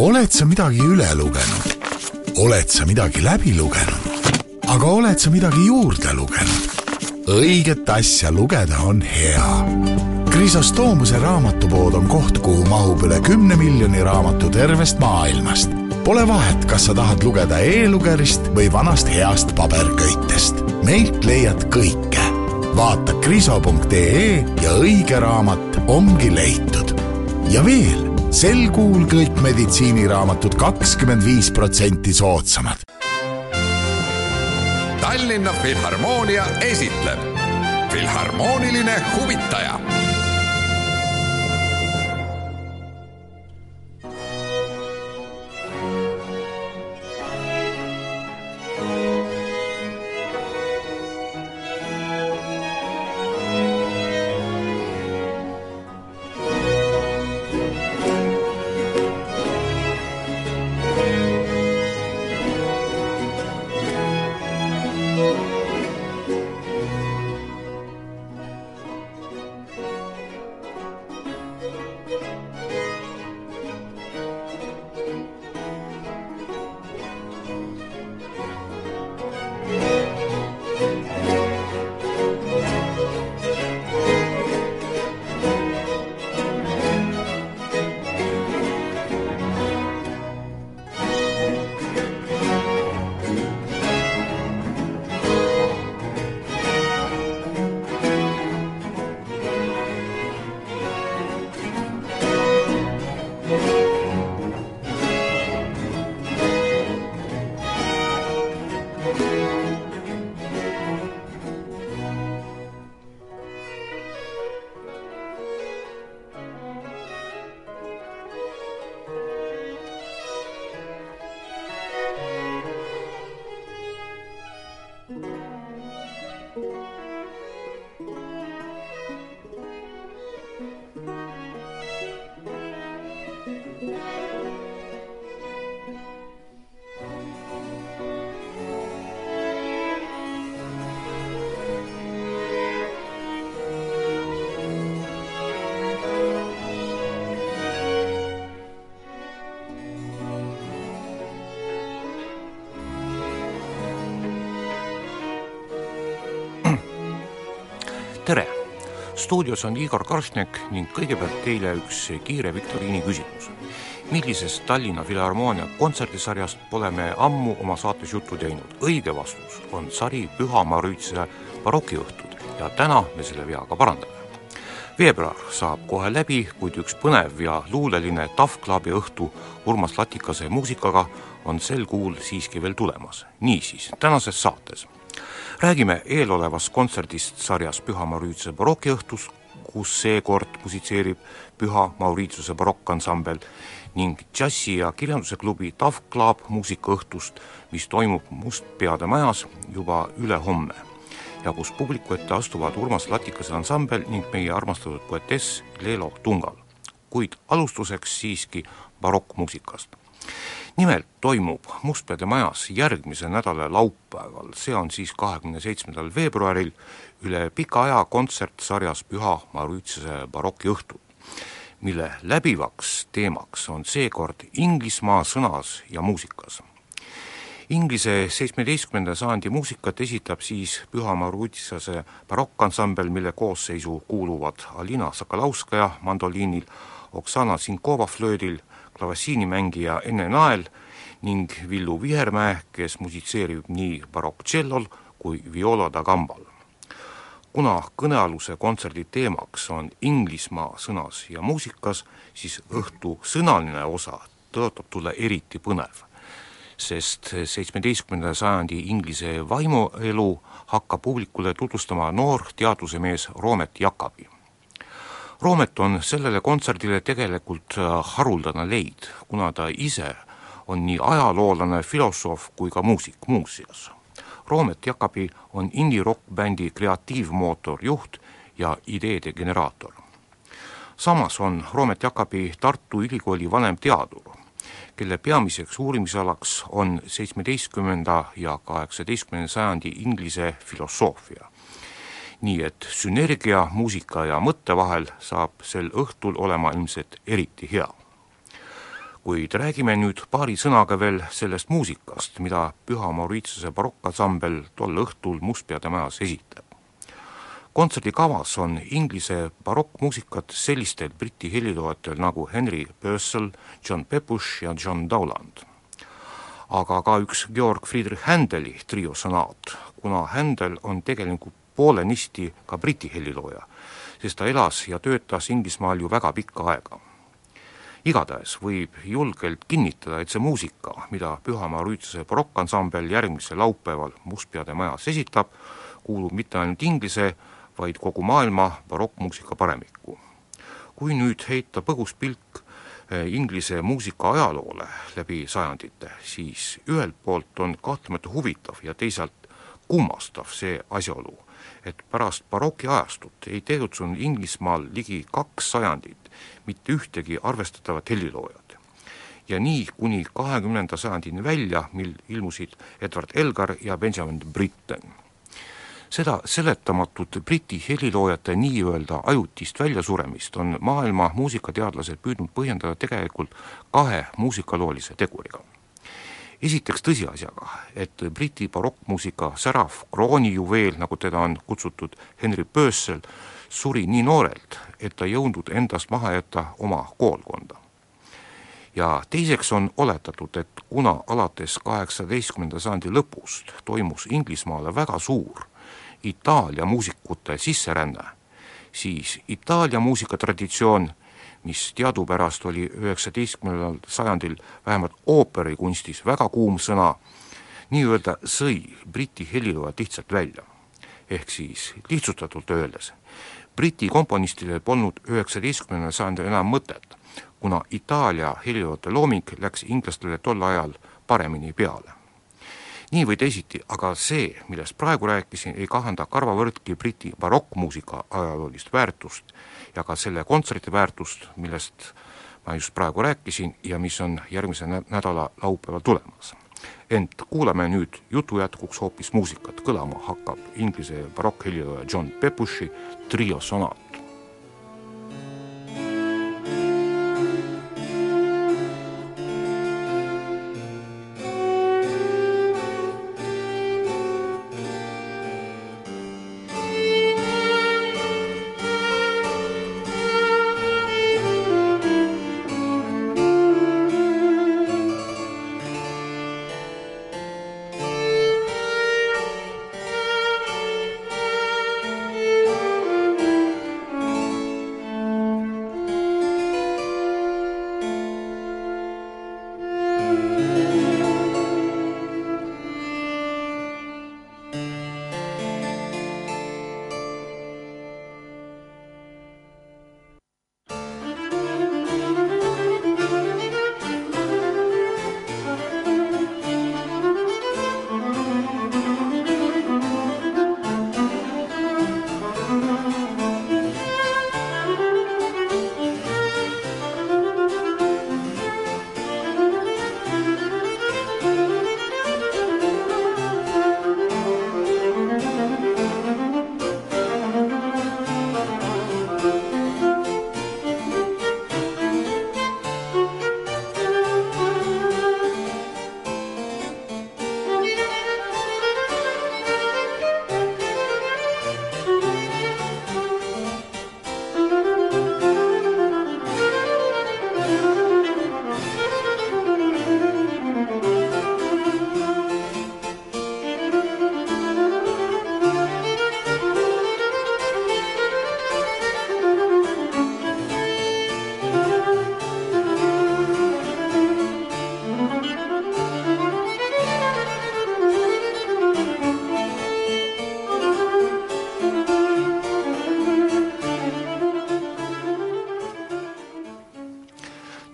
oled sa midagi üle lugenud? oled sa midagi läbi lugenud? aga oled sa midagi juurde lugenud? õiget asja lugeda on hea. Krisostoomuse raamatupood on koht, kuhu mahub üle kümne miljoni raamatu tervest maailmast. Pole vahet, kas sa tahad lugeda e-lugerist või vanast heast paberköitest. meilt leiad kõike. vaata kriso.ee ja õige raamat ongi leitud. ja veel sel kuul kõik meditsiiniraamatud kakskümmend viis protsenti soodsamad. Tallinna Filharmoonia esitleb Filharmooniline huvitaja stuudios on Igor Karšnek ning kõigepealt teile üks kiire viktoriini küsimus. millisest Tallinna Filharmoonia kontserdisarjast pole me ammu oma saates juttu teinud? õige vastus on sari Püha Mauritsuse barokiõhtud ja täna me selle vea ka parandame. veebruar saab kohe läbi, kuid üks põnev ja luuleline Tough Clubi õhtu Urmas Latikase muusikaga on sel kuul siiski veel tulemas. niisiis, tänases saates räägime eelolevast kontserdist sarjas Püha Mauritiuse barokiõhtus, kus seekord musitseerib Püha Mauritiuse barokkansambel ning džässi- ja kirjanduse klubi Tough Club muusikaõhtust, mis toimub Mustpeade majas juba ülehomme ja kus publiku ette astuvad Urmas Latikase ansambel ning meie armastatud poetess Leelo Tungal. kuid alustuseks siiski barokkmuusikast nimelt toimub Mustpeade majas järgmise nädala laupäeval, see on siis kahekümne seitsmendal veebruaril, üle pika aja kontsert sarjas Püha Mauritiuse barokiõhtud, mille läbivaks teemaks on seekord Inglismaa sõnas ja muusikas. Inglise seitsmeteistkümnenda sajandi muusikat esitab siis Püha Mauritiuse barokkansambel, mille koosseisu kuuluvad Alina Sokolauskaja mandoliinil, Oksana Sinkova flöödil, klaversiinimängija Enne Nael ning Villu Vihermäe, kes musitseerib nii barokktšellol kui viola da gambal. kuna kõnealuse kontserdi teemaks on Inglismaa sõnas ja muusikas, siis õhtu sõnaline osa tõotab tulla eriti põnev, sest seitsmeteistkümnenda sajandi Inglise vaimuelu hakkab publikule tutvustama noor teadlasemees Roomet Jakabi Roomet on sellele kontserdile tegelikult äh, haruldane leid, kuna ta ise on nii ajaloolane, filosoof kui ka muusik muuseas. Roomet Jakabi on indie-rock-bändi kreatiivmootor, juht ja ideede generaator. samas on Roomet Jakabi Tartu Ülikooli vanem teadur, kelle peamiseks uurimisalaks on seitsmeteistkümnenda ja kaheksateistkümnenda sajandi Inglise filosoofia nii et sünergia muusika ja mõtte vahel saab sel õhtul olema ilmselt eriti hea. kuid räägime nüüd paari sõnaga veel sellest muusikast, mida Püha Mauritiuse barokkansambel tol õhtul Mustpeade majas esitab. kontserdi kavas on Inglise barokkmuusikat sellistel Briti heliloojatel nagu Henry Purcell, John Pepusch ja John Dowland. aga ka üks Georg Friedrich Händeli triosonaat, kuna Händel on tegelikult poolenisti ka Briti helilooja, sest ta elas ja töötas Inglismaal ju väga pikka aega igatahes võib julgelt kinnitada, et see muusika, mida Pühamaa Rüütuse barokkansambel järgmisel laupäeval Mustpeade majas esitab, kuulub mitte ainult Inglise, vaid kogu maailma barokkmuusika paremikku. kui nüüd heita põgus pilk eh, Inglise muusika ajaloole läbi sajandite, siis ühelt poolt on kahtlemata huvitav ja teisalt kummastav see asjaolu, et pärast barokiajastut ei tegutsenud Inglismaal ligi kaks sajandit mitte ühtegi arvestatavat heliloojat. ja nii kuni kahekümnenda sajandini välja, mil ilmusid Edward Elgar ja Benjamin Britten. seda seletamatut Briti heliloojate nii-öelda ajutist väljasuremist on maailma muusikateadlased püüdnud põhjendada tegelikult kahe muusikaloolise teguriga esiteks tõsiasjaga, et Briti barokkmuusika särav kroonijuveel, nagu teda on kutsutud, Henry Purcell, suri nii noorelt, et ta ei jõudnud endast maha jätta oma koolkonda. ja teiseks on oletatud, et kuna alates kaheksateistkümnenda sajandi lõpust toimus Inglismaale väga suur Itaalia muusikute sisseränne, siis Itaalia muusikatraditsioon mis teadupärast oli üheksateistkümnendal sajandil vähemalt ooperikunstis väga kuum sõna, nii-öelda sõi Briti heliloojad lihtsalt välja. ehk siis lihtsustatult öeldes, Briti komponistidel polnud üheksateistkümnendal sajandil enam mõtet, kuna Itaalia heliloojate looming läks inglastele tol ajal paremini peale nii või teisiti, aga see, millest praegu rääkisin, ei kahanda karvavõrdki Briti barokkmuusika ajaloolist väärtust ja ka selle kontserdi väärtust, millest ma just praegu rääkisin ja mis on järgmise nädala laupäeval tulemas. ent kuulame nüüd jutu jätkuks hoopis muusikat, kõlama hakkab inglise barokkhelilooja John Pepushi trio sonaat.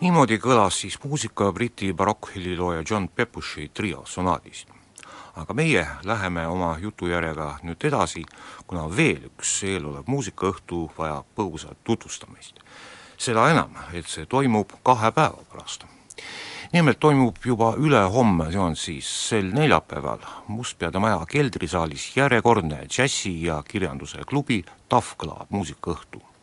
Niimoodi kõlas siis muusika Briti barokkhellilooja John Pepushi trio sonaadist. aga meie läheme oma jutujärjega nüüd edasi, kuna veel üks eelolev muusikaõhtu vajab põgusat tutvustamist. seda enam, et see toimub kahe päeva pärast. nimelt toimub juba ülehomme, see on siis sel neljapäeval Mustpeade Maja keldrisaalis järjekordne džässi ja kirjanduse klubi Tough Club muusikaõhtu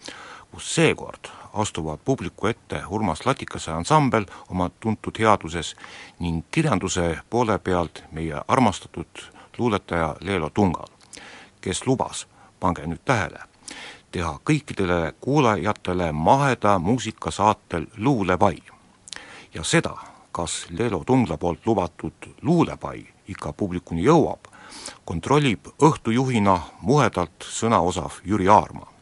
kus seekord astuvad publiku ette Urmas Latikase ansambel oma tuntud headuses ning kirjanduse poole pealt meie armastatud luuletaja Leelo Tungal, kes lubas, pange nüüd tähele, teha kõikidele kuulajatele maheda muusikasaatel luulepai. ja seda, kas Leelo Tungla poolt lubatud luulepai ikka publikuni jõuab, kontrollib õhtujuhina muhedalt sõnaosav Jüri Aarma.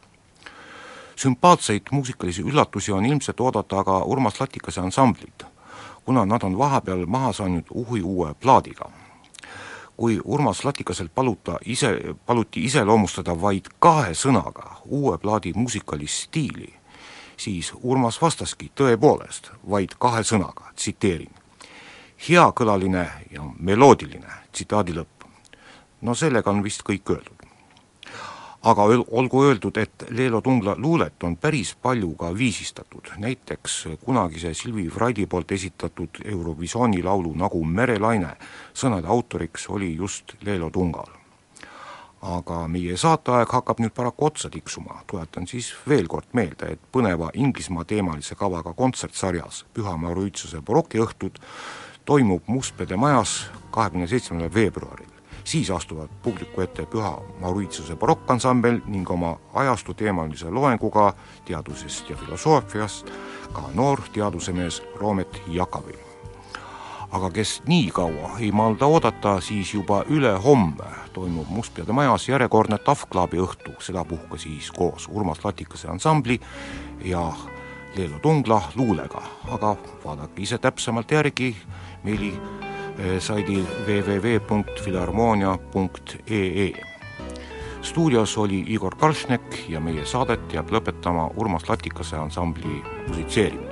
Sümpaatseid muusikalisi üllatusi on ilmselt oodata aga Urmas Latikase ansamblilt, kuna nad on vahepeal maha saanud uhi uue plaadiga. kui Urmas Latikaselt paluta ise, paluti iseloomustada vaid kahe sõnaga uue plaadi muusikalist stiili, siis Urmas vastaski tõepoolest vaid kahe sõnaga, tsiteerin heakõlaline ja meloodiline, tsitaadi lõpp. no sellega on vist kõik öeldud. Aga olgu öeldud, et Leelo Tungla luulet on päris palju ka viisistatud, näiteks kunagise Silvi Vraidi poolt esitatud Eurovisiooni laulu Nagu merelaine sõnade autoriks oli just Leelo Tungal. Aga meie saateaeg hakkab nüüd paraku otsa tiksuma, tuletan siis veel kord meelde, et põneva Inglismaa teemalise kavaga kontsertsarjas Püha Mauritiuse barokiõhtud toimub Mustpeade majas kahekümne seitsmendal veebruaril. Siis astuvad publiku ette Püha Mauritiuse barokkansambel ning oma ajastu teemalise loenguga teadusest ja filosoofiast ka noor teadusemees Roomet Jakavi. aga kes nii kaua ei malda oodata, siis juba ülehomme toimub Mustpeade majas järjekordne Tough Clubi õhtu, sedapuhku siis koos Urmas Latikase ansambli ja Leelo Tungla luulega, aga vaadake ise täpsemalt järgi meilisaidil www.filharmonia.ee. stuudios oli Igor Karšnek ja meie saadet jääb lõpetama Urmas Latikase ansambli musitseerimine.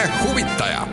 Tallinna Filharmoonia esitleb Filharmooniline huvitaja